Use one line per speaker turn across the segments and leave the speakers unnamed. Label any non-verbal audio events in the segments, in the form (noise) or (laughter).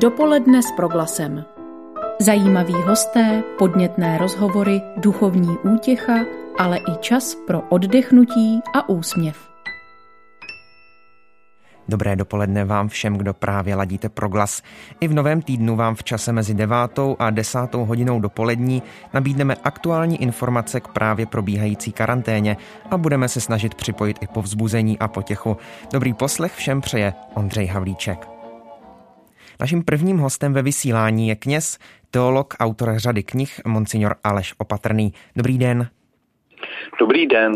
Dopoledne s proglasem. Zajímaví hosté, podnětné rozhovory, duchovní útěcha, ale i čas pro oddechnutí a úsměv.
Dobré dopoledne vám všem, kdo právě ladíte proglas. I v novém týdnu vám v čase mezi devátou a desátou hodinou dopolední nabídneme aktuální informace k právě probíhající karanténě a budeme se snažit připojit i povzbuzení a potěchu. Dobrý poslech všem přeje Ondřej Havlíček. Naším prvním hostem ve vysílání je kněz, teolog, autor řady knih, monsignor Aleš Opatrný. Dobrý den.
Dobrý den.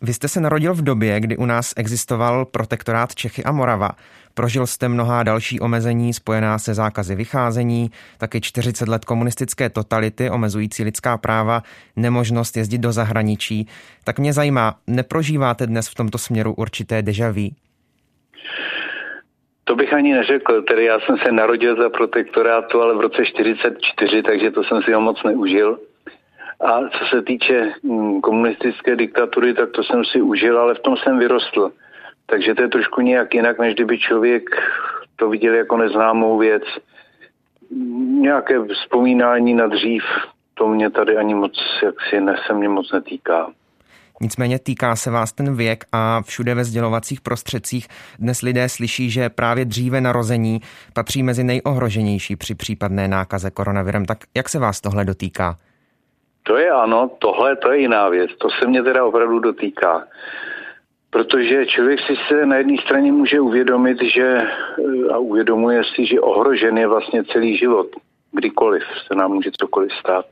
Vy jste se narodil v době, kdy u nás existoval protektorát Čechy a Morava. Prožil jste mnohá další omezení spojená se zákazy vycházení, taky 40 let komunistické totality omezující lidská práva, nemožnost jezdit do zahraničí. Tak mě zajímá, neprožíváte dnes v tomto směru určité deja vu?
To bych ani neřekl, tedy já jsem se narodil za protektorátu, ale v roce 44, takže to jsem si ho moc neužil. A co se týče mm, komunistické diktatury, tak to jsem si užil, ale v tom jsem vyrostl. Takže to je trošku nějak jinak, než kdyby člověk to viděl jako neznámou věc. Nějaké vzpomínání na dřív, to mě tady ani moc, jak si ne, se mě moc netýká.
Nicméně týká se vás ten věk a všude ve sdělovacích prostředcích dnes lidé slyší, že právě dříve narození patří mezi nejohroženější při případné nákaze koronavirem. Tak jak se vás tohle dotýká?
To je ano, tohle to je jiná věc. To se mě teda opravdu dotýká. Protože člověk si se na jedné straně může uvědomit, že a uvědomuje si, že ohrožen je vlastně celý život. Kdykoliv se nám může cokoliv stát.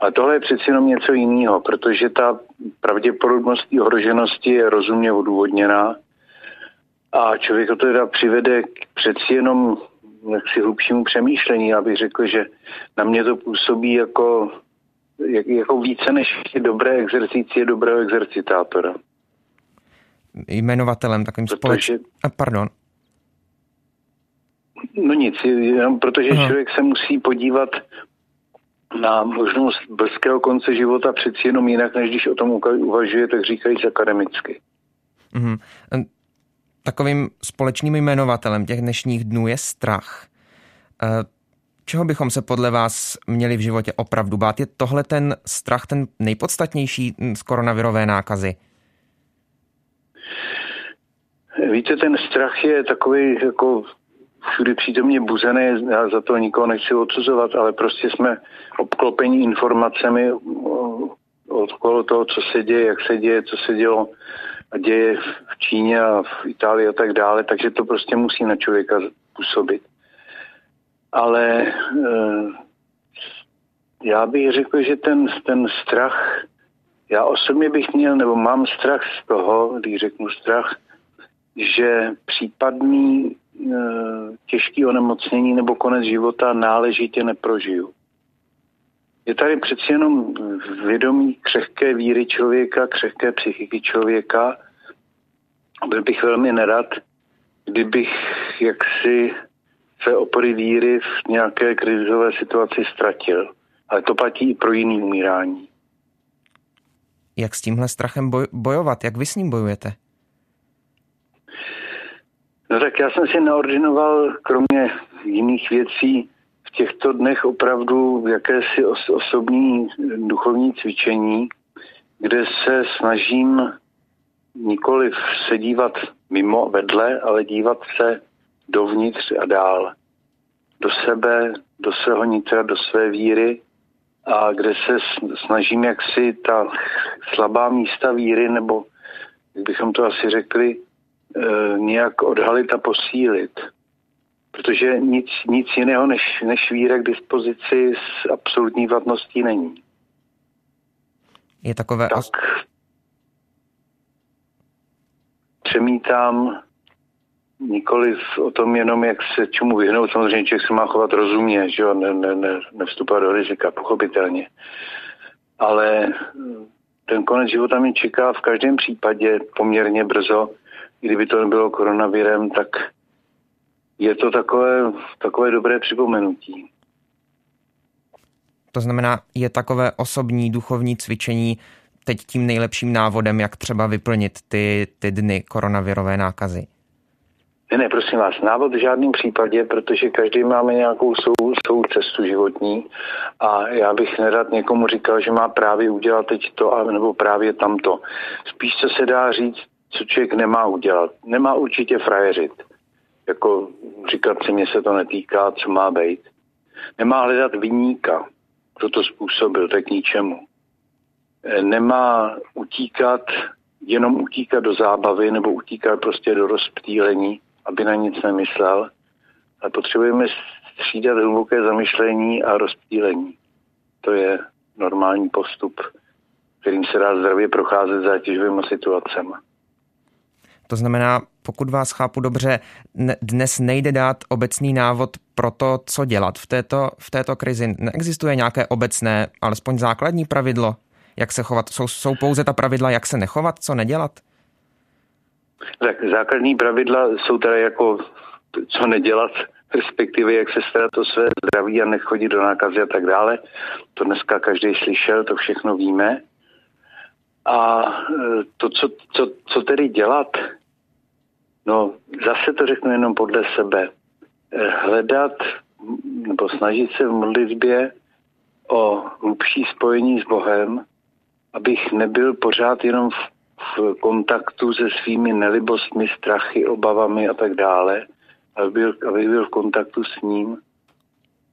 A tohle je přeci jenom něco jiného, protože ta pravděpodobnost ohroženosti je rozumně odůvodněná a člověk to teda přivede přeci jenom jaksi hlubšímu přemýšlení. Já bych řekl, že na mě to působí jako jak, jako více než dobré exercicie dobrého exercitátora.
Jmenovatelem takovým společným... Pardon.
No nic, jenom protože Aha. člověk se musí podívat na možnost brzkého konce života přeci jenom jinak, než když o tom uvažuje, tak říkajíc akademicky.
Mhm. Takovým společným jmenovatelem těch dnešních dnů je strach. E, Čeho bychom se podle vás měli v životě opravdu bát? Je tohle ten strach ten nejpodstatnější z koronavirové nákazy?
Víte, ten strach je takový jako všudy přítomně buzený, já za to nikoho nechci odsuzovat, ale prostě jsme obklopení informacemi okolo toho, co se děje, jak se děje, co se dělo a děje v Číně a v Itálii a tak dále, takže to prostě musí na člověka působit. Ale eh, já bych řekl, že ten, ten strach, já osobně bych měl, nebo mám strach z toho, když řeknu strach, že případný e, těžký onemocnění nebo konec života náležitě neprožiju. Je tady přeci jenom vědomí křehké víry člověka, křehké psychiky člověka. Byl bych velmi nerad, kdybych jaksi své opory víry v nějaké krizové situaci ztratil. Ale to platí i pro jiný umírání.
Jak s tímhle strachem boj- bojovat? Jak vy s ním bojujete?
No tak já jsem si naordinoval, kromě jiných věcí, v těchto dnech opravdu jakési os- osobní duchovní cvičení, kde se snažím nikoli se dívat mimo, vedle, ale dívat se dovnitř a dál. Do sebe, do svého nitra, do své víry a kde se snažím jak si ta slabá místa víry, nebo jak bychom to asi řekli, nějak odhalit a posílit. Protože nic, nic jiného než, než víra k dispozici s absolutní vadností není.
Je takové...
Tak přemítám nikoli o tom jenom, jak se čemu vyhnout. Samozřejmě člověk se má chovat rozumně, že jo, ne, ne, ne, nevstupovat do rizika, pochopitelně. Ale ten konec života mi čeká v každém případě poměrně brzo. Kdyby to nebylo koronavirem, tak je to takové, takové dobré připomenutí.
To znamená, je takové osobní duchovní cvičení teď tím nejlepším návodem, jak třeba vyplnit ty, ty dny koronavirové nákazy?
Ne, ne, prosím vás, návod v žádném případě, protože každý máme nějakou svou, svou cestu životní a já bych nerad někomu říkal, že má právě udělat teď to, nebo právě tamto. Spíš, co se dá říct, co člověk nemá udělat. Nemá určitě frajeřit. Jako říkat si, mě se to netýká, co má být. Nemá hledat vyníka, kdo to způsobil, tak ničemu. E, nemá utíkat, jenom utíkat do zábavy nebo utíkat prostě do rozptýlení, aby na nic nemyslel. Ale potřebujeme střídat hluboké zamyšlení a rozptýlení. To je normální postup, kterým se dá zdravě procházet zátěžovými situacemi.
To znamená, pokud vás chápu dobře, dnes nejde dát obecný návod pro to, co dělat v této, v této krizi. Neexistuje nějaké obecné, alespoň základní pravidlo, jak se chovat. Jsou, jsou pouze ta pravidla, jak se nechovat, co nedělat?
Tak základní pravidla jsou teda jako co nedělat, respektive jak se starat o své zdraví a nechodit do nákazy a tak dále. To dneska každý slyšel, to všechno víme. A e, to, co, co, co tedy dělat, no zase to řeknu jenom podle sebe. E, hledat nebo snažit se v modlitbě o hlubší spojení s Bohem, abych nebyl pořád jenom v, v kontaktu se svými nelibostmi, strachy, obavami a tak dále, aby byl, aby byl v kontaktu s ním,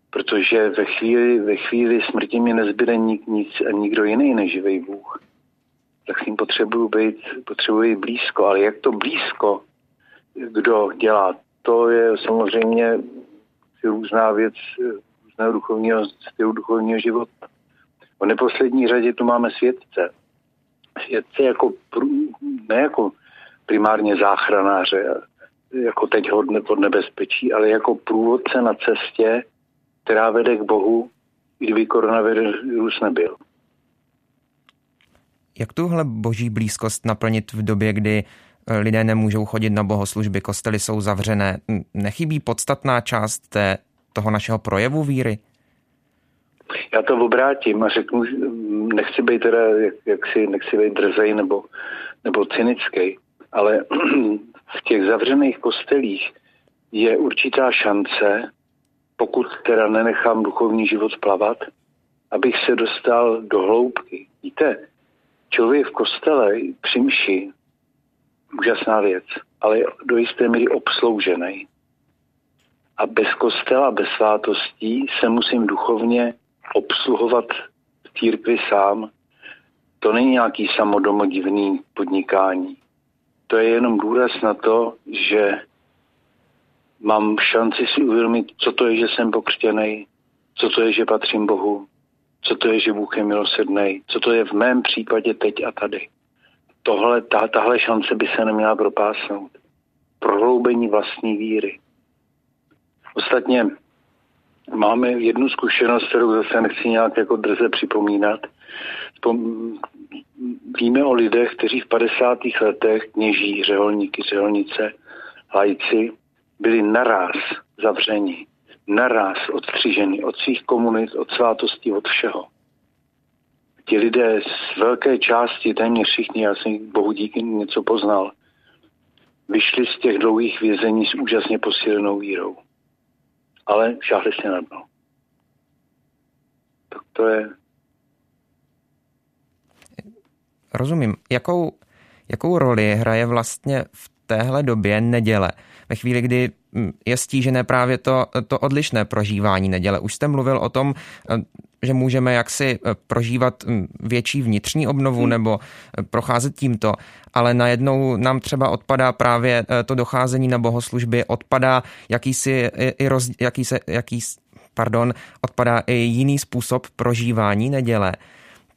protože ve chvíli, ve chvíli smrti mi nezbyde nik, nic a nikdo jiný než živý Bůh tak s ním potřebuju být, potřebuji být blízko. Ale jak to blízko, kdo dělá, to je samozřejmě různá věc různého duchovního, stylu duchovního života. V neposlední řadě tu máme světce. Světce jako, ne jako primárně záchranáře, jako teď hodně pod nebezpečí, ale jako průvodce na cestě, která vede k Bohu, i kdyby koronavirus nebyl.
Jak tuhle boží blízkost naplnit v době, kdy eh, lidé nemůžou chodit na bohoslužby, kostely jsou zavřené? Nechybí podstatná část té, toho našeho projevu víry?
Já to obrátím a řeknu, nechci být teda, jak, jak si, nechci být drzej nebo, nebo cynický, ale (clears throat) v těch zavřených kostelích je určitá šance, pokud teda nenechám duchovní život plavat, abych se dostal do hloubky. Víte, člověk v kostele při mši, úžasná věc, ale do jisté míry obsloužený. A bez kostela, bez svátostí se musím duchovně obsluhovat v církvi sám. To není nějaký samodomodivný podnikání. To je jenom důraz na to, že mám šanci si uvědomit, co to je, že jsem pokřtěný, co to je, že patřím Bohu, co to je, že Bůh je milosrdný, co to je v mém případě teď a tady. Tohle, ta, tahle šance by se neměla propásnout. Prohloubení vlastní víry. Ostatně máme jednu zkušenost, kterou zase nechci nějak jako drze připomínat. Víme o lidech, kteří v 50. letech kněží, řeholníky, řeholnice, lajci, byli naraz zavřeni naraz odstřižený od svých komunit, od svátostí, od všeho. Ti lidé z velké části, téměř všichni, já jsem bohu díky něco poznal, vyšli z těch dlouhých vězení s úžasně posílenou vírou. Ale šáhli se na dno. Tak to je...
Rozumím. Jakou, jakou roli hraje vlastně v téhle době neděle? Ve chvíli, kdy Mm, je stížené právě to, to odlišné prožívání neděle. Už jste mluvil o tom, eh, že můžeme jaksi eh, prožívat mm, větší vnitřní obnovu hmm. nebo eh, procházet tímto, ale najednou nám třeba odpadá právě to docházení na bohoslužby, odpadá jakýsi, i roz, jaký se, jaký, pardon, odpadá i jiný způsob prožívání neděle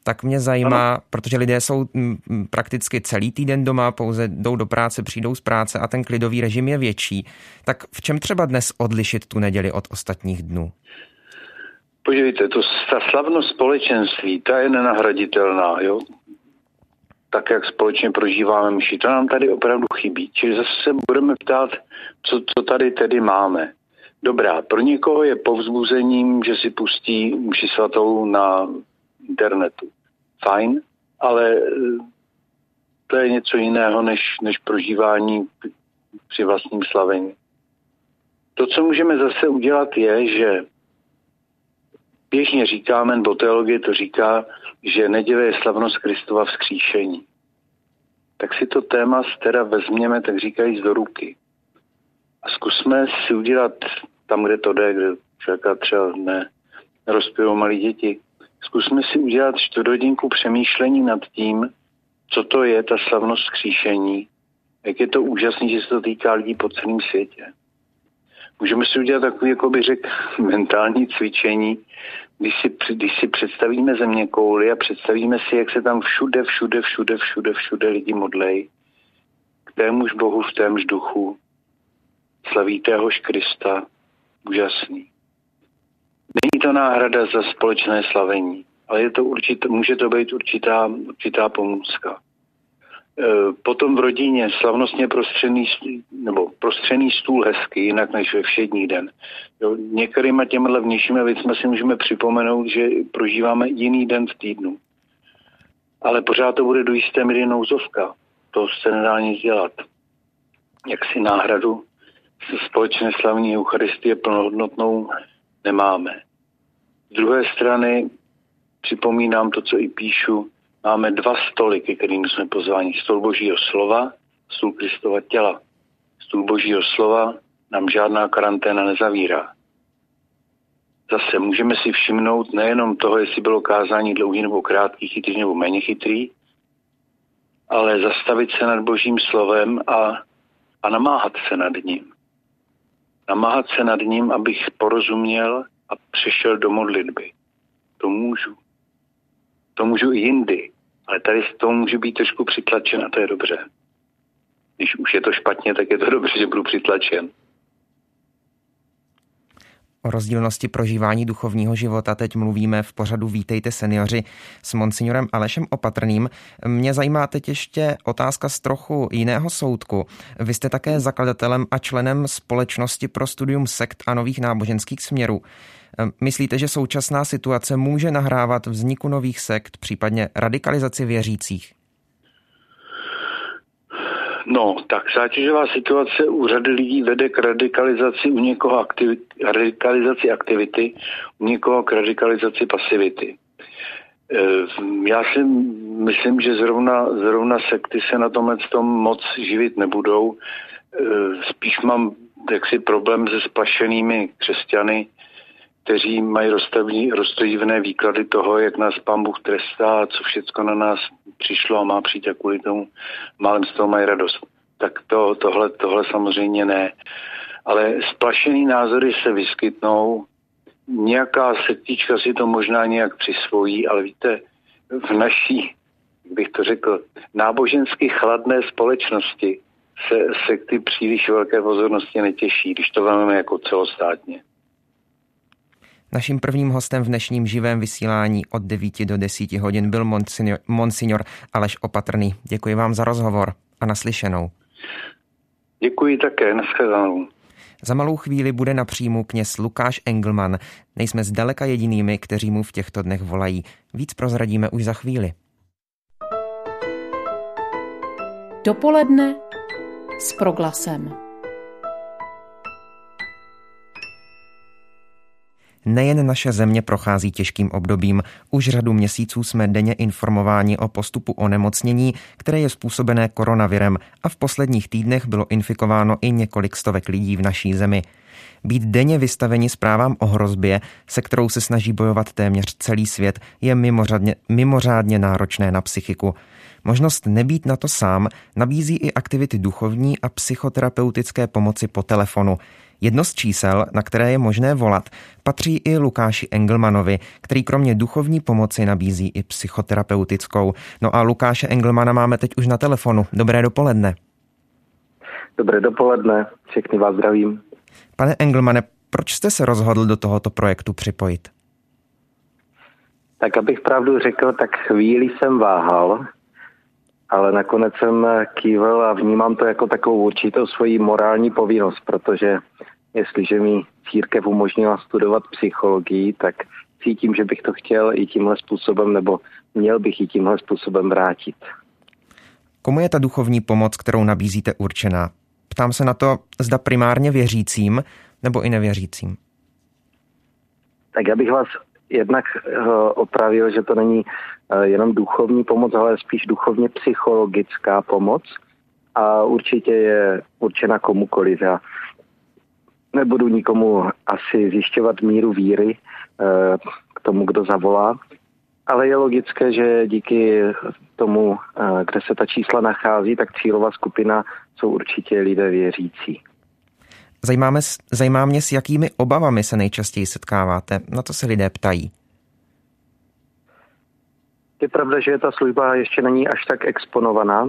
tak mě zajímá, ano. protože lidé jsou mm, mm, prakticky celý týden doma, pouze jdou do práce, přijdou z práce a ten klidový režim je větší. Tak v čem třeba dnes odlišit tu neděli od ostatních dnů?
Podívejte, to, ta slavnost společenství, ta je nenahraditelná, jo? Tak, jak společně prožíváme myši, to nám tady opravdu chybí. Čili zase se budeme ptát, co, co tady tedy máme. Dobrá, pro někoho je povzbuzením, že si pustí mši svatou na internetu. Fajn, ale eh, to je něco jiného než, než prožívání při vlastním slavení. To, co můžeme zase udělat, je, že běžně říkáme, nebo teologie to říká, že neděle je slavnost Kristova vzkříšení. Tak si to téma teda vezměme, tak říkají do ruky. A zkusme si udělat tam, kde to jde, kde člověka třeba ne, rozpijou malí děti. Zkusme si udělat čtvrthodinku přemýšlení nad tím, co to je ta slavnost kříšení, jak je to úžasné, že se to týká lidí po celém světě. Můžeme si udělat takový, jako bych řekl, mentální cvičení, když si, když si představíme země kouly a představíme si, jak se tam všude, všude, všude, všude, všude lidi modlej, k témuž Bohu v témž duchu, slaví téhož Krista, úžasný. Není to náhrada za společné slavení, ale je to určitá, může to být určitá, určitá pomůcka. E, potom v rodině slavnostně prostřený, nebo prostřený stůl hezky, jinak než ve všední den. Jo, některýma těmhle vnějšími věcmi si můžeme připomenout, že prožíváme jiný den v týdnu. Ale pořád to bude do jisté míry nouzovka. To se nedá nic dělat. Jak si náhradu společné slavní Eucharistie plnohodnotnou nemáme. Z druhé strany připomínám to, co i píšu, máme dva stoly, ke kterým jsme pozváni. Stůl Božího slova, stůl Kristova těla. Stůl Božího slova nám žádná karanténa nezavírá. Zase můžeme si všimnout nejenom toho, jestli bylo kázání dlouhý nebo krátký, chytrý nebo méně chytrý, ale zastavit se nad Božím slovem a, a namáhat se nad ním. Namáhat se nad ním, abych porozuměl a přešel do modlitby. To můžu. To můžu i jindy, ale tady z toho můžu být trošku přitlačen a to je dobře. Když už je to špatně, tak je to dobře, že budu přitlačen.
O rozdílnosti prožívání duchovního života teď mluvíme v pořadu Vítejte seniori s monsignorem Alešem Opatrným. Mě zajímá teď ještě otázka z trochu jiného soudku. Vy jste také zakladatelem a členem společnosti pro studium sekt a nových náboženských směrů. Myslíte, že současná situace může nahrávat vzniku nových sekt, případně radikalizaci věřících?
No, tak zátěžová situace u řady lidí vede k radikalizaci u někoho aktivit, radikalizaci aktivity, u někoho k radikalizaci pasivity. E, já si myslím, že zrovna, zrovna sekty se na tomhle tom moc živit nebudou. E, spíš mám jaksi problém se splašenými křesťany, kteří mají rozstavní, výklady toho, jak nás pán Bůh trestá a co všechno na nás přišlo a má přijít a kvůli tomu málem z toho mají radost. Tak to, tohle, tohle samozřejmě ne. Ale splašený názory se vyskytnou, nějaká sektička si to možná nějak přisvojí, ale víte, v naší, bych to řekl, nábožensky chladné společnosti se sekty příliš velké pozornosti netěší, když to vezmeme jako celostátně.
Naším prvním hostem v dnešním živém vysílání od 9 do 10 hodin byl monsignor, monsignor Aleš Opatrný. Děkuji vám za rozhovor a naslyšenou.
Děkuji také, nashledanou.
Za malou chvíli bude na příjmu kněz Lukáš Engelman. Nejsme zdaleka jedinými, kteří mu v těchto dnech volají. Víc prozradíme už za chvíli.
Dopoledne s proglasem.
Nejen naše země prochází těžkým obdobím. Už řadu měsíců jsme denně informováni o postupu onemocnění, které je způsobené koronavirem a v posledních týdnech bylo infikováno i několik stovek lidí v naší zemi. Být denně vystaveni zprávám o hrozbě, se kterou se snaží bojovat téměř celý svět, je mimořádně, mimořádně náročné na psychiku. Možnost nebýt na to sám nabízí i aktivity duchovní a psychoterapeutické pomoci po telefonu. Jedno z čísel, na které je možné volat, patří i Lukáši Engelmanovi, který kromě duchovní pomoci nabízí i psychoterapeutickou. No a Lukáše Engelmana máme teď už na telefonu. Dobré dopoledne.
Dobré dopoledne, všechny vás zdravím.
Pane Engelmane, proč jste se rozhodl do tohoto projektu připojit?
Tak abych pravdu řekl, tak chvíli jsem váhal, ale nakonec jsem kývil a vnímám to jako takovou určitou svoji morální povinnost, protože jestliže mi církev umožnila studovat psychologii, tak cítím, že bych to chtěl i tímhle způsobem, nebo měl bych i tímhle způsobem vrátit.
Komu je ta duchovní pomoc, kterou nabízíte, určená? Ptám se na to, zda primárně věřícím, nebo i nevěřícím?
Tak já bych vás jednak eh, opravil, že to není eh, jenom duchovní pomoc, ale spíš duchovně psychologická pomoc a určitě je určena komukoliv. Já nebudu nikomu asi zjišťovat míru víry eh, k tomu, kdo zavolá, ale je logické, že díky tomu, kde se ta čísla nachází, tak cílová skupina jsou určitě lidé věřící.
Zajímáme, zajímá mě, s jakými obavami se nejčastěji setkáváte. Na to se lidé ptají.
Je pravda, že ta služba ještě není až tak exponovaná.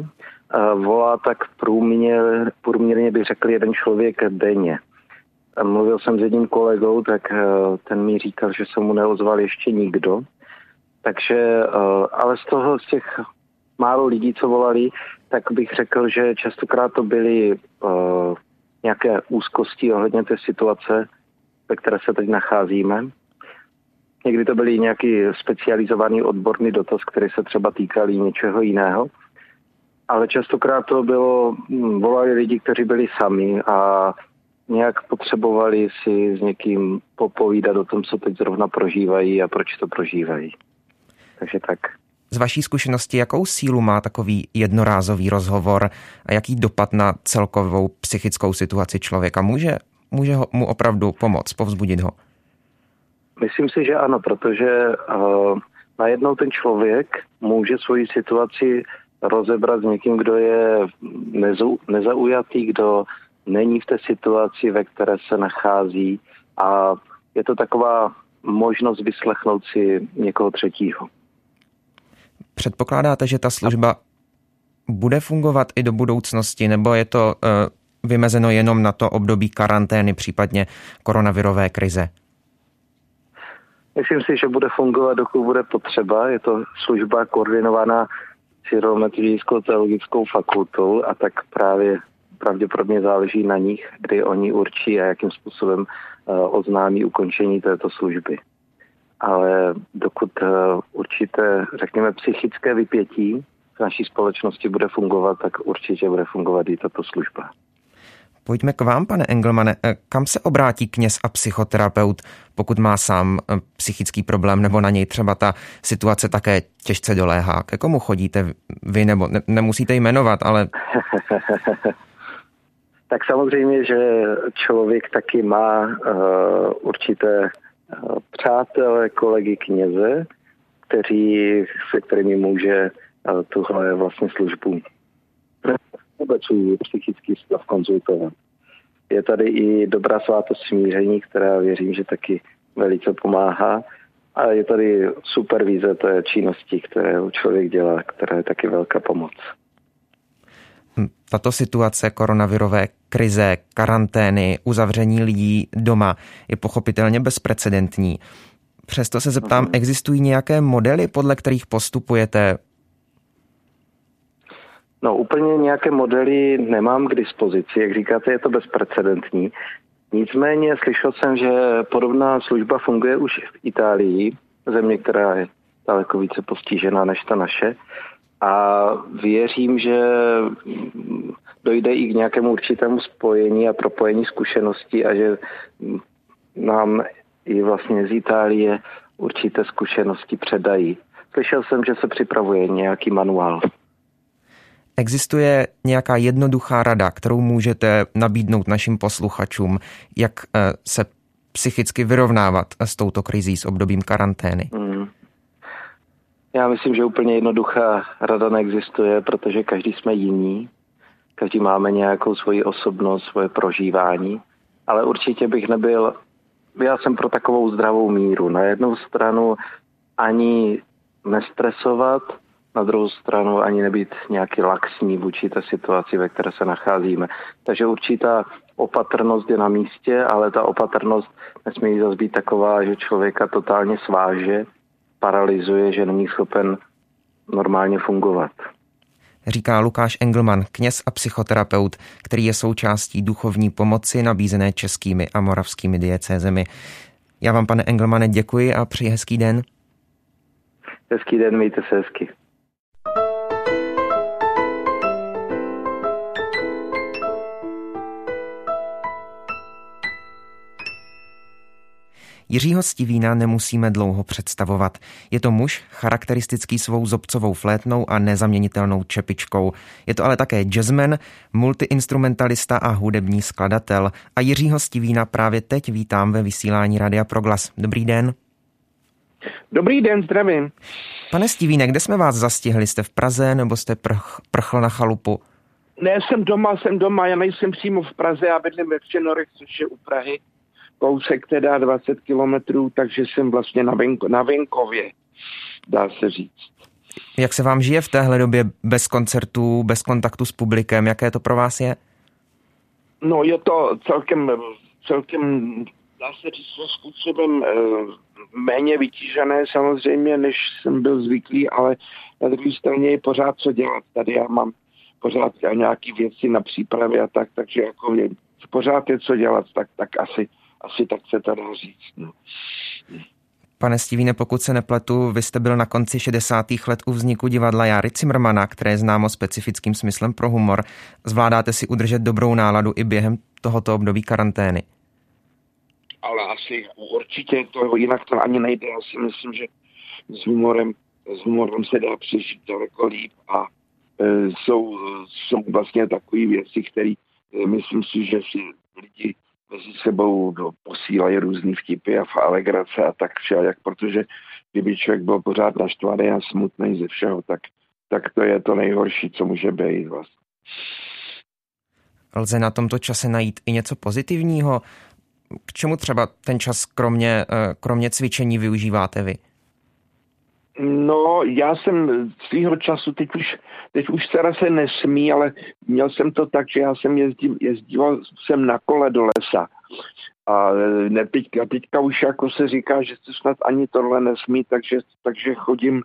Volá tak průměr, průměrně bych řekl jeden člověk denně. Mluvil jsem s jedním kolegou, tak eh, ten mi říkal, že se mu neozval ještě nikdo. Takže, eh, ale z toho, z těch málo lidí, co volali, tak bych řekl, že častokrát to byly eh, nějaké úzkosti ohledně té situace, ve které se teď nacházíme. Někdy to byly nějaký specializovaný odborný dotaz, který se třeba týkali něčeho jiného. Ale častokrát to bylo, hm, volali lidi, kteří byli sami a nějak potřebovali si s někým popovídat o tom, co teď zrovna prožívají a proč to prožívají. Takže tak.
Z vaší zkušenosti, jakou sílu má takový jednorázový rozhovor a jaký dopad na celkovou psychickou situaci člověka? Může, může ho, mu opravdu pomoct, povzbudit ho?
Myslím si, že ano, protože uh, najednou ten člověk může svoji situaci rozebrat s někým, kdo je nezau, nezaujatý, kdo není v té situaci, ve které se nachází a je to taková možnost vyslechnout si někoho třetího.
Předpokládáte, že ta služba bude fungovat i do budoucnosti, nebo je to uh, vymezeno jenom na to období karantény, případně koronavirové krize?
Myslím si, že bude fungovat, dokud bude potřeba. Je to služba koordinovaná Syrometodickou teologickou fakultou a tak právě pravděpodobně záleží na nich, kdy oni určí a jakým způsobem uh, oznámí ukončení této služby ale dokud eh, určité, řekněme, psychické vypětí v naší společnosti bude fungovat, tak určitě bude fungovat i tato služba.
Pojďme k vám, pane Engelmane. Eh, kam se obrátí kněz a psychoterapeut, pokud má sám eh, psychický problém, nebo na něj třeba ta situace také těžce doléhá? Ke komu chodíte vy, nebo ne, nemusíte jmenovat, ale... (laughs)
tak samozřejmě, že člověk taky má uh, určité přátelé, kolegy kněze, kteří, se kterými může eh, tuhle vlastně službu vůbec psychický stav konzultovat. Je tady i dobrá svátost smíření, která věřím, že taky velice pomáhá. A je tady supervize té činnosti, které člověk dělá, která je taky velká pomoc.
Tato situace koronavirové krize, karantény, uzavření lidí doma je pochopitelně bezprecedentní. Přesto se zeptám, mhm. existují nějaké modely, podle kterých postupujete?
No úplně nějaké modely nemám k dispozici. Jak říkáte, je to bezprecedentní. Nicméně slyšel jsem, že podobná služba funguje už v Itálii, země, která je daleko více postižená než ta naše a věřím, že dojde i k nějakému určitému spojení a propojení zkušeností a že nám i vlastně z Itálie určité zkušenosti předají. Slyšel jsem, že se připravuje nějaký manuál.
Existuje nějaká jednoduchá rada, kterou můžete nabídnout našim posluchačům, jak eh, se psychicky vyrovnávat s touto krizí, s obdobím karantény? Hmm.
Já myslím, že úplně jednoduchá rada neexistuje, protože každý jsme jiní, každý máme nějakou svoji osobnost, svoje prožívání, ale určitě bych nebyl, já jsem pro takovou zdravou míru. Na jednu stranu ani nestresovat, na druhou stranu ani nebýt nějaký laxní vůči té situaci, ve které se nacházíme. Takže určitá opatrnost je na místě, ale ta opatrnost nesmí zase být taková, že člověka totálně sváže paralyzuje, že není schopen normálně fungovat.
Říká Lukáš Engelman, kněz a psychoterapeut, který je součástí duchovní pomoci nabízené českými a moravskými diecézemi. Já vám, pane Engelmane, děkuji a přeji hezký den.
Hezký den, mějte se hezky.
Jiřího Stivína nemusíme dlouho představovat. Je to muž charakteristický svou zobcovou flétnou a nezaměnitelnou čepičkou. Je to ale také jazzman, multiinstrumentalista a hudební skladatel. A Jiřího Stivína právě teď vítám ve vysílání Radia Proglas. Dobrý den.
Dobrý den, zdravím.
Pane Stivíne, kde jsme vás zastihli? Jste v Praze nebo jste prch, prchl na chalupu?
Ne, jsem doma, jsem doma, já nejsem přímo v Praze, já bydlím ve Včenorech, což je u Prahy, kousek teda 20 kilometrů, takže jsem vlastně na, venko, na venkově, dá se říct.
Jak se vám žije v téhle době bez koncertů, bez kontaktu s publikem, jaké to pro vás je?
No je to celkem, celkem dá se říct, způsobem e, méně vytížené samozřejmě, než jsem byl zvyklý, ale na druhé straně je pořád co dělat. Tady já mám pořád nějaké věci na přípravě a tak, takže jako je, pořád je co dělat, tak, tak asi, asi tak se to dá říct. No.
Pane Stivíne, pokud se nepletu, vy jste byl na konci 60. let u vzniku divadla Jary Cimrmana, které je známo specifickým smyslem pro humor. Zvládáte si udržet dobrou náladu i během tohoto období karantény?
Ale asi určitě to jinak to ani nejde. Já si myslím, že s humorem, s humorem se dá přežít daleko líp a e, jsou, jsou vlastně takové věci, které e, myslím si, že si lidi mezi sebou posílají různý vtipy a alegrace a tak všelijak, protože kdyby člověk byl pořád naštvaný a smutný ze všeho, tak, tak to je to nejhorší, co může být vlastně.
Lze na tomto čase najít i něco pozitivního? K čemu třeba ten čas kromě, e, kromě cvičení využíváte vy?
No, já jsem svýho času, teď už, teď už teda se nesmí, ale měl jsem to tak, že já jsem jezdil, jezdil jsem na kole do lesa. A ne, teďka, teďka už jako se říká, že se snad ani tohle nesmí, takže, takže chodím,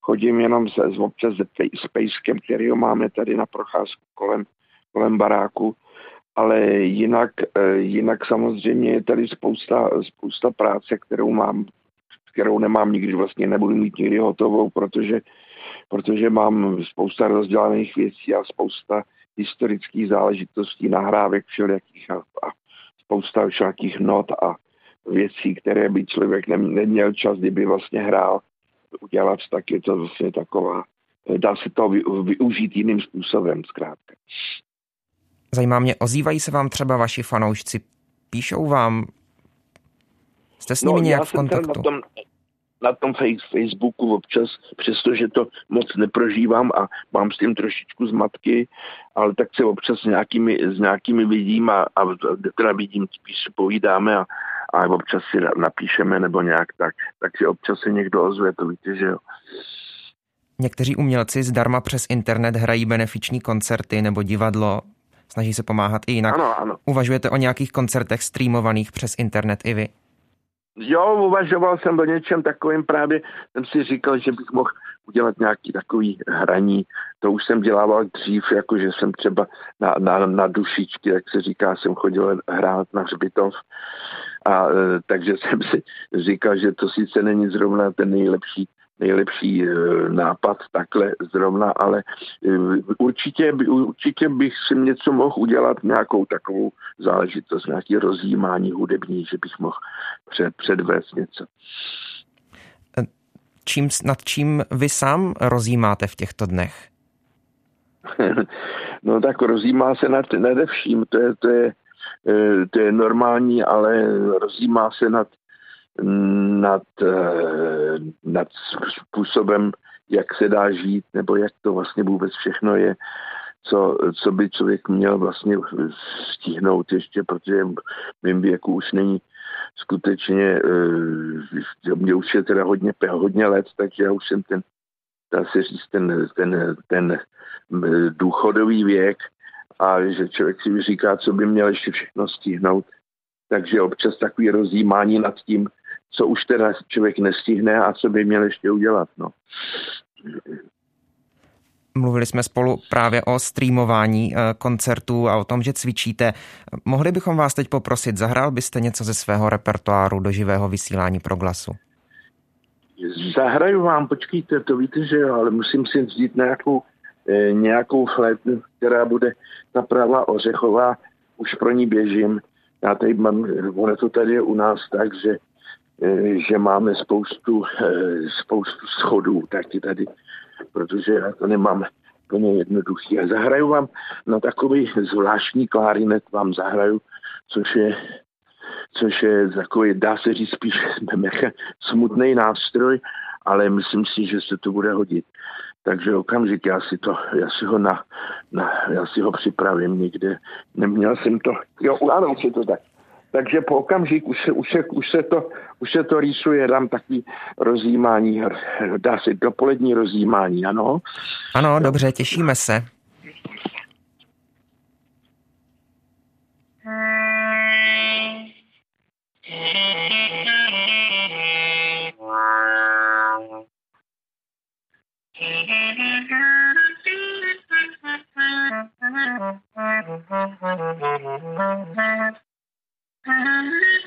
chodím jenom se, občas se, s pejskem, který ho máme tady na procházku kolem, kolem baráku. Ale jinak, eh, jinak samozřejmě je tady spousta, spousta práce, kterou mám kterou nemám nikdy, vlastně nebudu mít nikdy hotovou, protože, protože mám spousta rozdělaných věcí a spousta historických záležitostí, nahrávek všelijakých a, a spousta všelijakých not a věcí, které by člověk neměl čas, kdyby vlastně hrál udělat, tak je to vlastně taková, dá se to využít jiným způsobem zkrátka.
Zajímá mě, ozývají se vám třeba vaši fanoušci, píšou vám, Jste s nimi no, nějak v kontaktu?
Na tom, na tom Facebooku občas, přestože to moc neprožívám a mám s tím trošičku zmatky, ale tak se občas s nějakými, s nějakými vidím a, a teda vidím, spíš si povídáme a, a občas si napíšeme nebo nějak tak, tak si občas se někdo ozve, to víte, že jo.
Někteří umělci zdarma přes internet hrají benefiční koncerty nebo divadlo, snaží se pomáhat i jinak.
Ano, ano.
Uvažujete o nějakých koncertech streamovaných přes internet i vy?
Jo, uvažoval jsem o něčem takovým právě, jsem si říkal, že bych mohl udělat nějaký takový hraní. To už jsem dělával dřív, jako že jsem třeba na, na, na dušičky, jak se říká, jsem chodil hrát na hřbitov. A e, takže (laughs) jsem si říkal, že to sice není zrovna ten nejlepší nejlepší e, nápad takhle zrovna, ale e, určitě, určitě bych si něco mohl udělat, nějakou takovou záležitost, nějaký rozjímání hudební, že bych mohl před, předvést něco.
Čím, nad čím vy sám rozjímáte v těchto dnech? (laughs)
no tak rozjímá se nad, nade vším, to je, to, je, to je normální, ale rozjímá se nad nad, eh, nad způsobem, jak se dá žít, nebo jak to vlastně vůbec všechno je, co, co by člověk měl vlastně stihnout ještě, protože v mém věku už není skutečně, eh, mě už je teda hodně, hodně let, takže já už jsem ten, dá se říct, ten, ten, ten důchodový věk a že člověk si říká, co by měl ještě všechno stihnout. Takže občas takový rozjímání nad tím, co už teda člověk nestihne a co by měl ještě udělat. No.
Mluvili jsme spolu právě o streamování eh, koncertů a o tom, že cvičíte. Mohli bychom vás teď poprosit, zahrál byste něco ze svého repertoáru do živého vysílání pro glasu?
Zahraju vám, počkejte, to víte, že jo, ale musím si vzít nějakou, eh, nějakou flétnu, která bude ta pravá ořechová, už pro ní běžím. Já tady mám, ono to tady je u nás tak, že že máme spoustu, spoustu schodů taky tady, protože já to nemám úplně jednoduchý. A zahraju vám na takový zvláštní klarinet vám zahraju, což je což je takový, dá se říct, spíš smutný nástroj, ale myslím si, že se to bude hodit. Takže okamžik, já si, to, já si ho na, na, já si ho připravím někde. Neměl jsem to, jo, ano, je to tak. Takže po okamžik už se, už se, už se, to, už se to rýsuje, dám takový rozjímání, dá se dopolední rozjímání, ano?
Ano, dobře, těšíme se. Mm-hmm.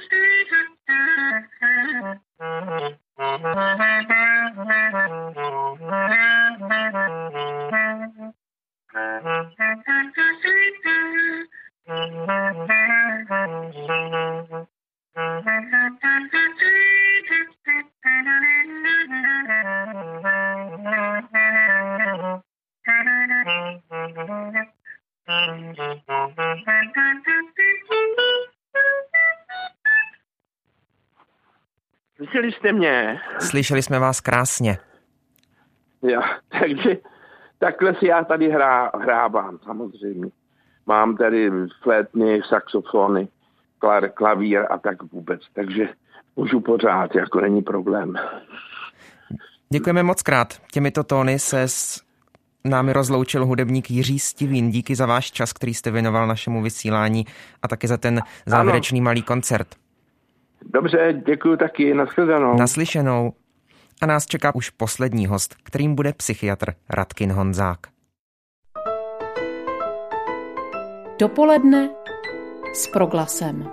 Slyšeli jste mě?
Slyšeli jsme vás krásně.
Jo, (laughs) takže takhle si já tady hrá, hrávám samozřejmě. Mám tady flétny, saxofony, klavír a tak vůbec. Takže můžu pořád, jako není problém.
Děkujeme moc krát. Těmito tóny se s námi rozloučil hudebník Jiří Stivín. Díky za váš čas, který jste věnoval našemu vysílání a taky za ten závěrečný ano. malý koncert.
Dobře, děkuji taky, nashledanou.
Naslyšenou. A nás čeká už poslední host, kterým bude psychiatr Radkin Honzák.
Dopoledne s proglasem.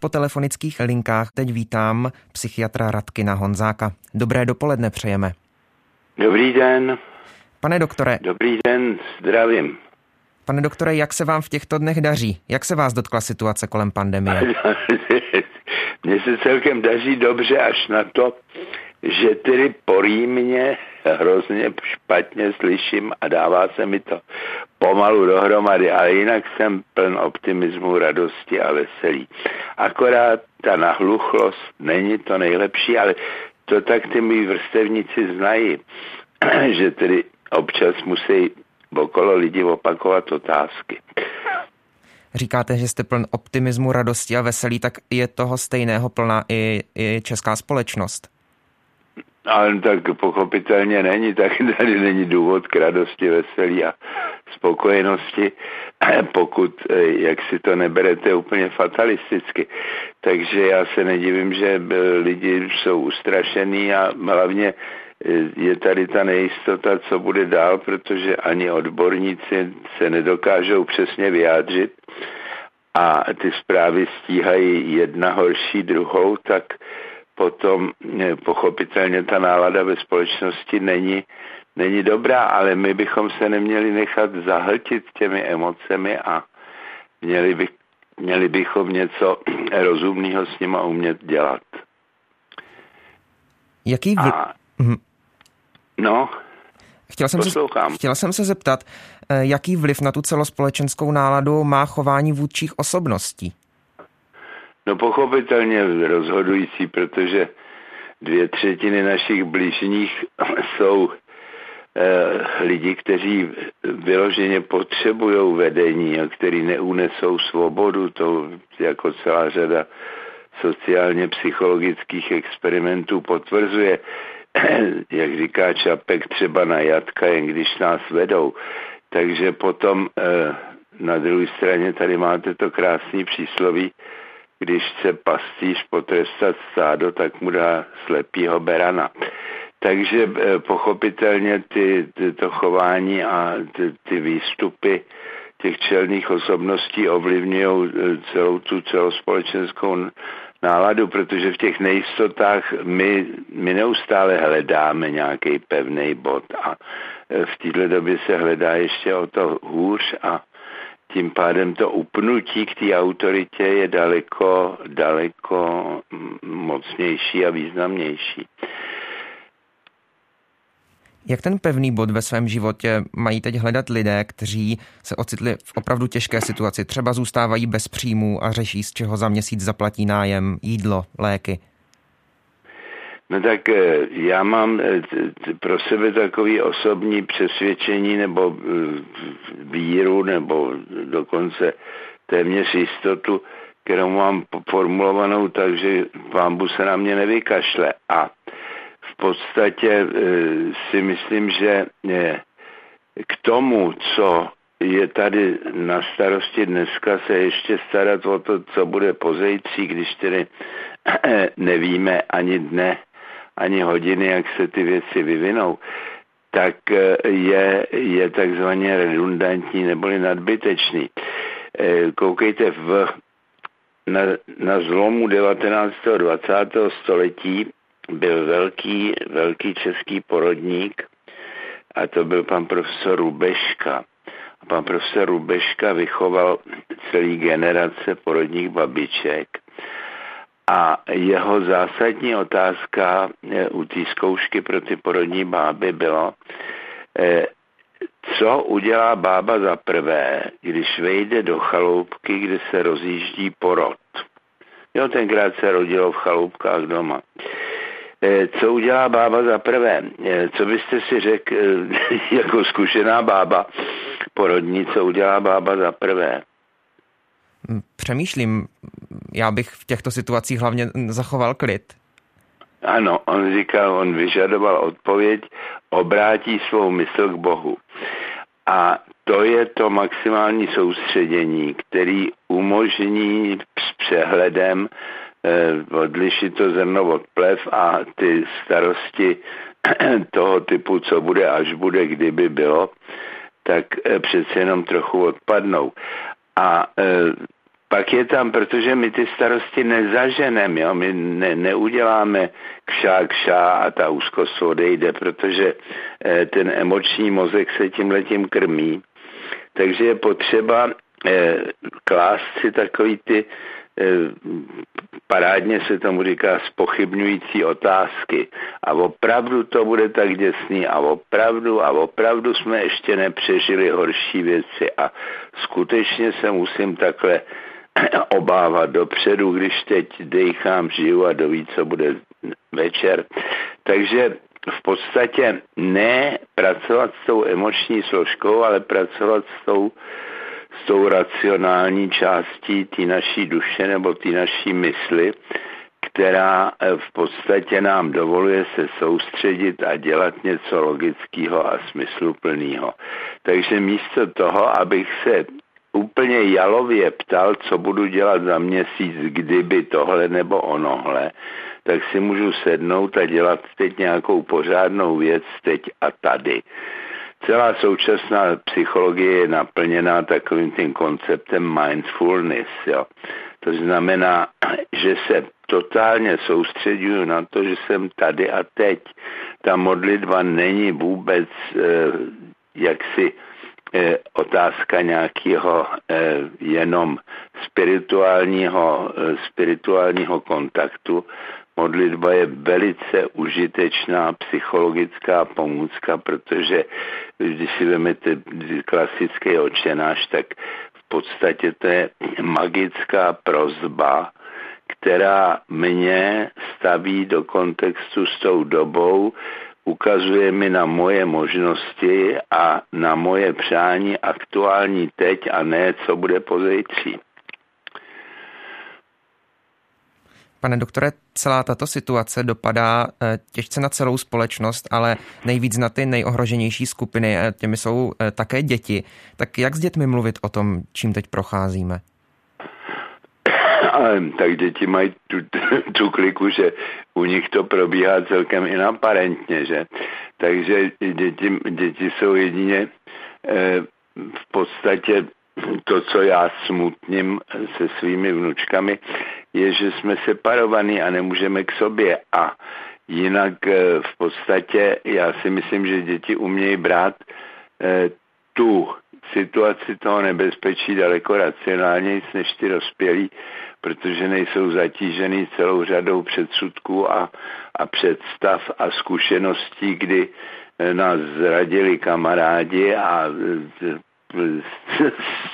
Po telefonických linkách teď vítám psychiatra Radkina Honzáka. Dobré dopoledne přejeme.
Dobrý den.
Pane doktore.
Dobrý den, zdravím.
Pane doktore, jak se vám v těchto dnech daří? Jak se vás dotkla situace kolem pandemie? (laughs)
Mně se celkem daří dobře až na to, že tedy porýmně hrozně špatně slyším a dává se mi to pomalu dohromady, ale jinak jsem pln optimismu, radosti a veselí. Akorát ta nahluchlost není to nejlepší, ale to tak ty mý vrstevníci znají, (clears throat) že tedy občas musí okolo lidi opakovat otázky.
Říkáte, že jste pln optimismu, radosti a veselí, tak je toho stejného plná i, i česká společnost?
Ale tak pochopitelně není, tak tady není důvod k radosti, veselí a spokojenosti, (clears throat) pokud eh, jak si to neberete úplně fatalisticky. Takže já se nedivím, že eh, lidi jsou ustrašený a hlavně je tady ta nejistota, co bude dál, protože ani odborníci se nedokážou přesně vyjádřit a ty zprávy stíhají jedna horší druhou, tak potom eh, pochopitelně ta nálada ve společnosti není, není dobrá, ale my bychom se neměli nechat zahltit těmi emocemi a měli, by, měli bychom něco (clears throat) rozumného s nima umět dělat.
Jaký vl... a...
No,
Chtěl jsem, se, chtěl jsem se zeptat, eh, jaký vliv na tu celospolečenskou náladu má chování vůdčích osobností?
No pochopitelně rozhodující, protože dvě třetiny našich blížních (laughs) jsou eh, lidi, kteří vyloženě potřebují vedení a kteří neunesou svobodu, to jako celá řada sociálně psychologických experimentů potvrzuje. (clears throat) jak říká Čapek, třeba na jatka, jen když nás vedou. Takže potom eh, na druhé straně tady máte to krásný přísloví, když chce pastýř potrestat stádo, tak mu dá slepýho berana. Takže eh, pochopitelně ty, ty, to chování a ty, ty výstupy těch čelných osobností ovlivňují eh, celou tu celospolečenskou náladu, protože v těch nejistotách my, my neustále hledáme nějaký pevný bod a e, v této době se hledá ještě o to hůř a tím pádem to upnutí k té autoritě je daleko, daleko mocnější a významnější.
Jak ten pevný bod ve svém životě mají teď hledat lidé, kteří se ocitli v opravdu těžké situaci, třeba zůstávají bez příjmů a řeší, z čeho za měsíc zaplatí nájem, jídlo, léky?
No tak eh, já mám eh, pro sebe takový osobní přesvědčení nebo eh, víru nebo dokonce téměř jistotu, kterou mám formulovanou tak, že pán se na mě nevykašle. A podstatě si myslím, že k tomu, co je tady na starosti dneska se ještě starat o to, co bude pozejtří, když tedy nevíme ani dne, ani hodiny, jak se ty věci vyvinou, tak eh, je, je takzvaně redundantní neboli nadbytečný. Eh, koukejte, v, na, na zlomu 19. 20. století byl velký, velký český porodník a to byl pan profesor Rubeška. A pan profesor Rubeška vychoval celý generace porodních babiček a jeho zásadní otázka eh, u té zkoušky pro ty porodní báby bylo, eh, co udělá bába za prvé, když vejde do chaloupky, kde se rozjíždí porod. Jo, tenkrát se rodilo v chaloupkách doma. Eh, co udělá bába za prvé? Co byste si řekl (laughs) jako zkušená bába porodní, co udělá bába za prvé?
Přemýšlím, já bych v těchto situacích hlavně zachoval klid.
Ano, on říkal, on vyžadoval odpověď, obrátí svou mysl k Bohu. A to je to maximální soustředění, který umožní s přehledem eh, odlišit to zrno od plev a ty starosti (clears throat) toho typu, co bude, až bude, kdyby bylo, tak eh, přece jenom trochu odpadnou. A eh, pak je tam, protože my ty starosti nezaženeme, jo? my ne, neuděláme kšá, kšá a ta úzkost odejde, protože eh, ten emoční mozek se tím letím krmí. Takže je potřeba klást si takový ty parádně se tomu říká spochybňující otázky. A opravdu to bude tak děsný a opravdu a opravdu jsme ještě nepřežili horší věci a skutečně se musím takhle (clears throat) obávat dopředu, když teď dejchám, žiju a doví, co bude večer. Takže v podstatě ne pracovat s tou emoční složkou, ale pracovat s tou, s tou racionální částí té naší duše nebo té naší mysli, která eh, v podstatě nám dovoluje se soustředit a dělat něco logického a smysluplného. Takže místo toho, abych se úplně jalově ptal, co budu dělat za měsíc, kdyby tohle nebo onohle, tak si můžu sednout a dělat teď nějakou pořádnou věc teď a tady. Celá současná psychologie je naplněná takovým tím konceptem mindfulness. Jo. To znamená, že se totálně soustředuju na to, že jsem tady a teď. Ta modlitba není vůbec eh, jaksi eh, otázka nějakého eh, jenom spirituálního, eh, spirituálního kontaktu. Modlitba je velice užitečná psychologická pomůcka, protože když si vezmete klasický očenáš, tak v podstatě to je magická prozba, která mě staví do kontextu s tou dobou, ukazuje mi na moje možnosti a na moje přání aktuální teď a ne, co bude pozejtří.
Pane doktore, celá tato situace dopadá eh, těžce na celou společnost, ale nejvíc na ty nejohroženější skupiny, eh, těmi jsou eh, také děti. Tak jak s dětmi mluvit o tom, čím teď procházíme?
tak děti mají tu, tu kliku, že u nich to probíhá celkem inaparentně, že? Takže děti, děti jsou jedině v podstatě to, co já smutním se svými vnučkami, je, že jsme separovaní a nemůžeme k sobě. A jinak eh, v podstatě já si myslím, že děti umějí brát eh, tu situaci toho nebezpečí daleko racionálněji než ty dospělí, protože nejsou zatížený celou řadou předsudků a, a představ a zkušeností, kdy nás zradili kamarádi a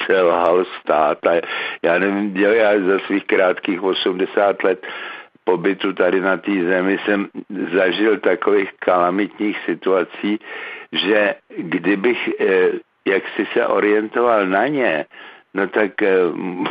selhal stát a já nevím, já za svých krátkých 80 let pobytu tady na té zemi jsem zažil takových kalamitních situací, že kdybych eh, jak si se orientoval na ně, no tak eh,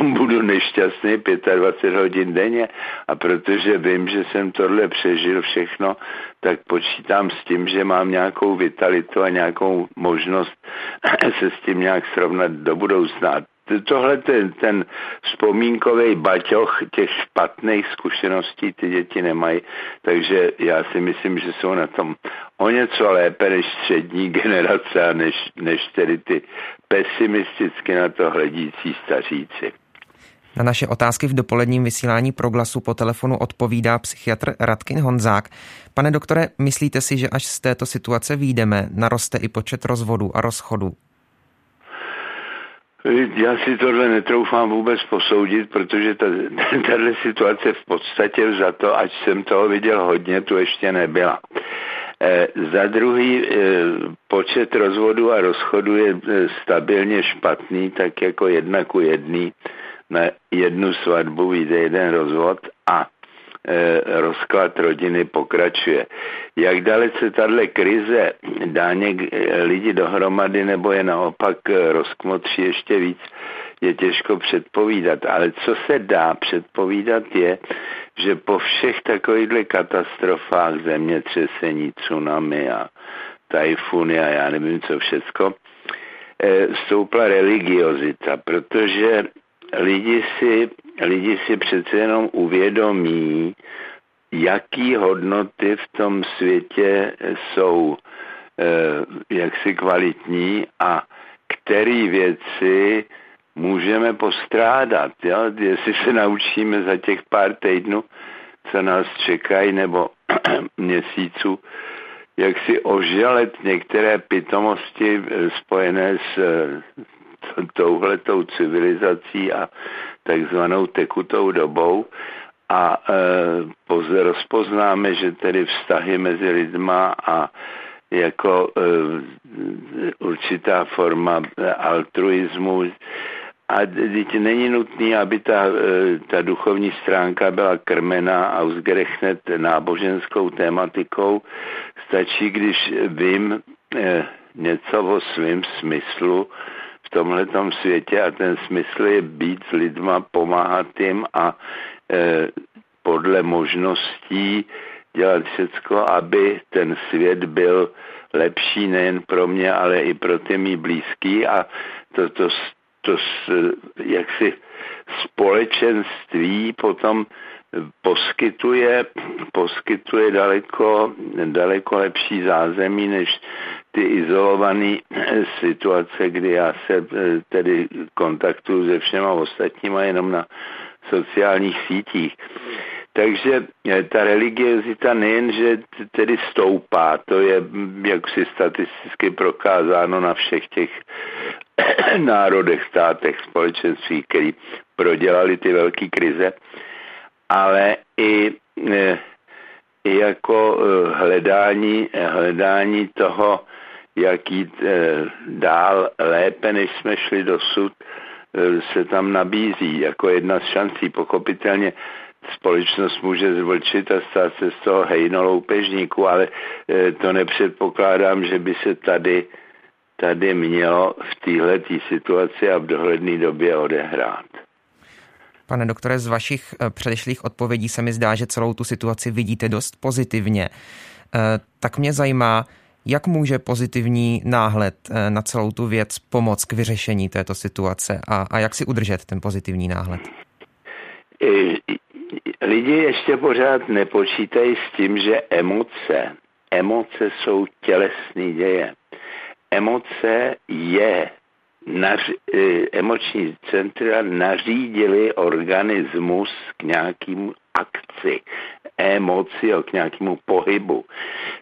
(laughs) budu nešťastný 25 hodin denně a protože vím, že jsem tohle přežil všechno, tak počítám s tím, že mám nějakou vitalitu a nějakou možnost (coughs) se s tím nějak srovnat do budoucna tohle ten, ten vzpomínkový baťoch těch špatných zkušeností ty děti nemají, takže já si myslím, že jsou na tom o něco lépe než střední (laughs) generace a než, než tedy ty pesimisticky na to hledící staříci.
Na naše otázky v dopoledním vysílání proglasu po telefonu odpovídá psychiatr Radkin Honzák. Pane doktore, myslíte si, že až z této situace výjdeme, naroste i počet rozvodů a rozchodů?
Já si tohle netroufám vůbec posoudit, protože ta, (laughs) tahle situace v podstatě za to, ať jsem toho viděl hodně, tu ještě nebyla. E, za druhý, e, počet rozvodů a rozchodu je e, stabilně špatný, tak jako jedna ku jedný. Na jednu svatbu vyjde jeden rozvod a Eh, rozklad rodiny pokračuje. Jak dalece tahle krize dá něk eh, lidi dohromady nebo je naopak eh, rozkmotří ještě víc, je těžko předpovídat. Ale co se dá předpovídat je, že po všech takovýchhle katastrofách, zemětřesení, tsunami a tajfuny a já nevím co všecko, stoupla religiozita, protože lidi si lidi si přece jenom uvědomí, jaký hodnoty v tom světě jsou eh, jaksi kvalitní a které věci můžeme postrádat. Jo? Jestli se naučíme za těch pár týdnů, co nás čekají, nebo (clears throat) měsíců, jak si ožalet některé pitomosti eh, spojené s eh, touhletou civilizací a takzvanou tekutou dobou a e, rozpoznáme, že tedy vztahy mezi lidma a jako e, určitá forma altruismu a teď není nutný, aby ta, e, ta duchovní stránka byla krmena a uzgrechnet náboženskou tématikou. Stačí, když vím e, něco o svém smyslu, tomhle světě a ten smysl je být s lidma, pomáhat jim a e, podle možností dělat všecko, aby ten svět byl lepší nejen pro mě, ale i pro ty mý blízký. A to, to, to, to jaksi společenství potom poskytuje, poskytuje daleko, daleko lepší zázemí než ty izolované situace, kdy já se eh, tedy kontaktuju se všema ostatníma jenom na sociálních sítích. Takže eh, ta religiozita nejen, že tedy stoupá, to je jak si statisticky prokázáno na všech těch (coughs) národech, státech, společenství, který prodělali ty velké krize, ale i, e, i jako e, hledání, hledání toho, jak jít e, dál lépe, než jsme šli dosud, se tam nabízí jako jedna z šancí. Pochopitelně společnost může zvlčit a stát se z toho hejnoloupežníku, ale to nepředpokládám, že by se tady, tady mělo v této situaci a v dohledné době odehrát.
Pane doktore, z vašich eh, předešlých odpovědí se mi zdá, že celou tu situaci vidíte dost pozitivně. Eh, tak mě zajímá, jak může pozitivní náhled eh, na celou tu věc pomoct k vyřešení této situace a, a jak si udržet ten pozitivní náhled?
Lidi ještě pořád nepočítají s tím, že emoce, emoce jsou tělesný děje. Emoce je nař, e, emoční centra nařídili organismus k nějakým akci. emoci, k nějakému pohybu.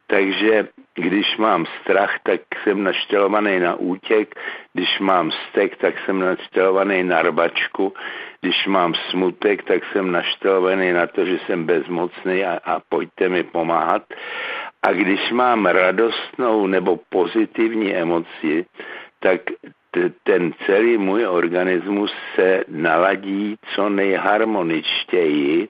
Takže když mám strach, tak jsem naštelovaný na útěk, když mám stek, tak jsem naštelovaný na rvačku, když mám smutek, tak jsem naštelovaný na to, že jsem bezmocný a, a pojďte mi pomáhat. A když mám radostnou nebo pozitivní emoci, tak ten celý můj organismus se naladí co nejharmoničtěji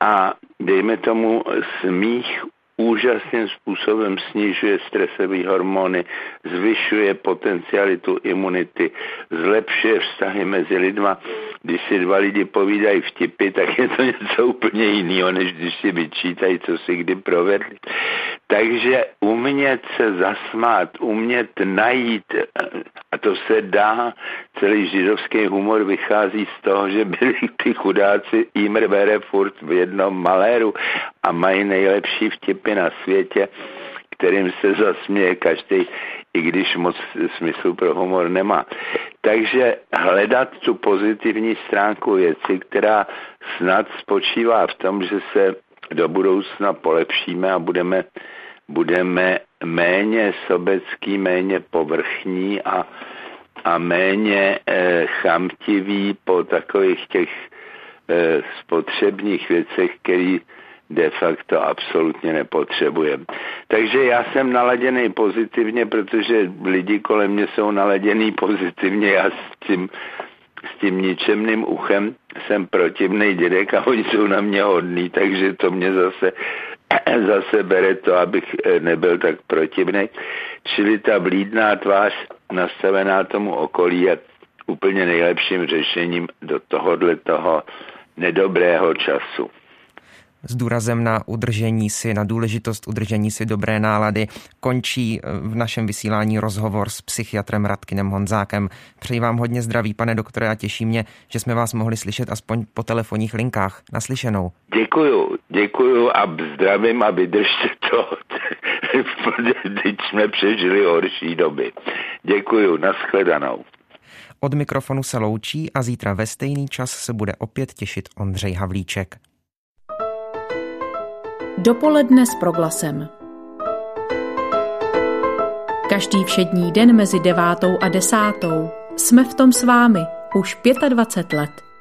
a dejme tomu z mých úžasným způsobem snižuje stresové hormony, zvyšuje potencialitu imunity, zlepšuje vztahy mezi lidma. Když si dva lidi povídají vtipy, tak je to (laughs) něco úplně jiného, než když si vyčítají, co si kdy provedli. Takže umět se zasmát, umět najít, a to se dá, celý židovský humor vychází z toho, že byli ty chudáci Imr bere furt v jednom maléru a mají nejlepší vtipy na světě, kterým se zasměje každý, i když moc smysl pro humor nemá. Takže hledat tu pozitivní stránku věci, která snad spočívá v tom, že se do budoucna polepšíme a budeme, budeme méně sobecký, méně povrchní a, a méně eh, chamtiví po takových těch eh, spotřebních věcech, který de facto absolutně nepotřebujeme. Takže já jsem naladěný pozitivně, protože lidi kolem mě jsou naladěný pozitivně, já s tím, s tím ničemným uchem jsem protivný dědek a oni jsou na mě hodný, takže to mě zase (clears throat) zase bere to, abych eh, nebyl tak protivný. Čili ta blídná tvář nastavená tomu okolí je úplně nejlepším řešením do tohohle toho nedobrého času
s důrazem na udržení si, na důležitost udržení si dobré nálady, končí eh, v našem vysílání rozhovor s psychiatrem Radkinem Honzákem. Přeji vám hodně zdraví, pane doktore, a těší mě, že jsme vás mohli slyšet aspoň po telefonních linkách. Naslyšenou.
Děkuju, děkuju a zdravím a vydržte to. (laughs) Teď jsme přežili horší doby. Děkuju, nashledanou.
Od mikrofonu se loučí a zítra ve stejný čas se bude opět těšit Ondřej Havlíček.
Dopoledne s proglasem. Každý všední den mezi devátou a desátou jsme v tom s vámi už 25 let.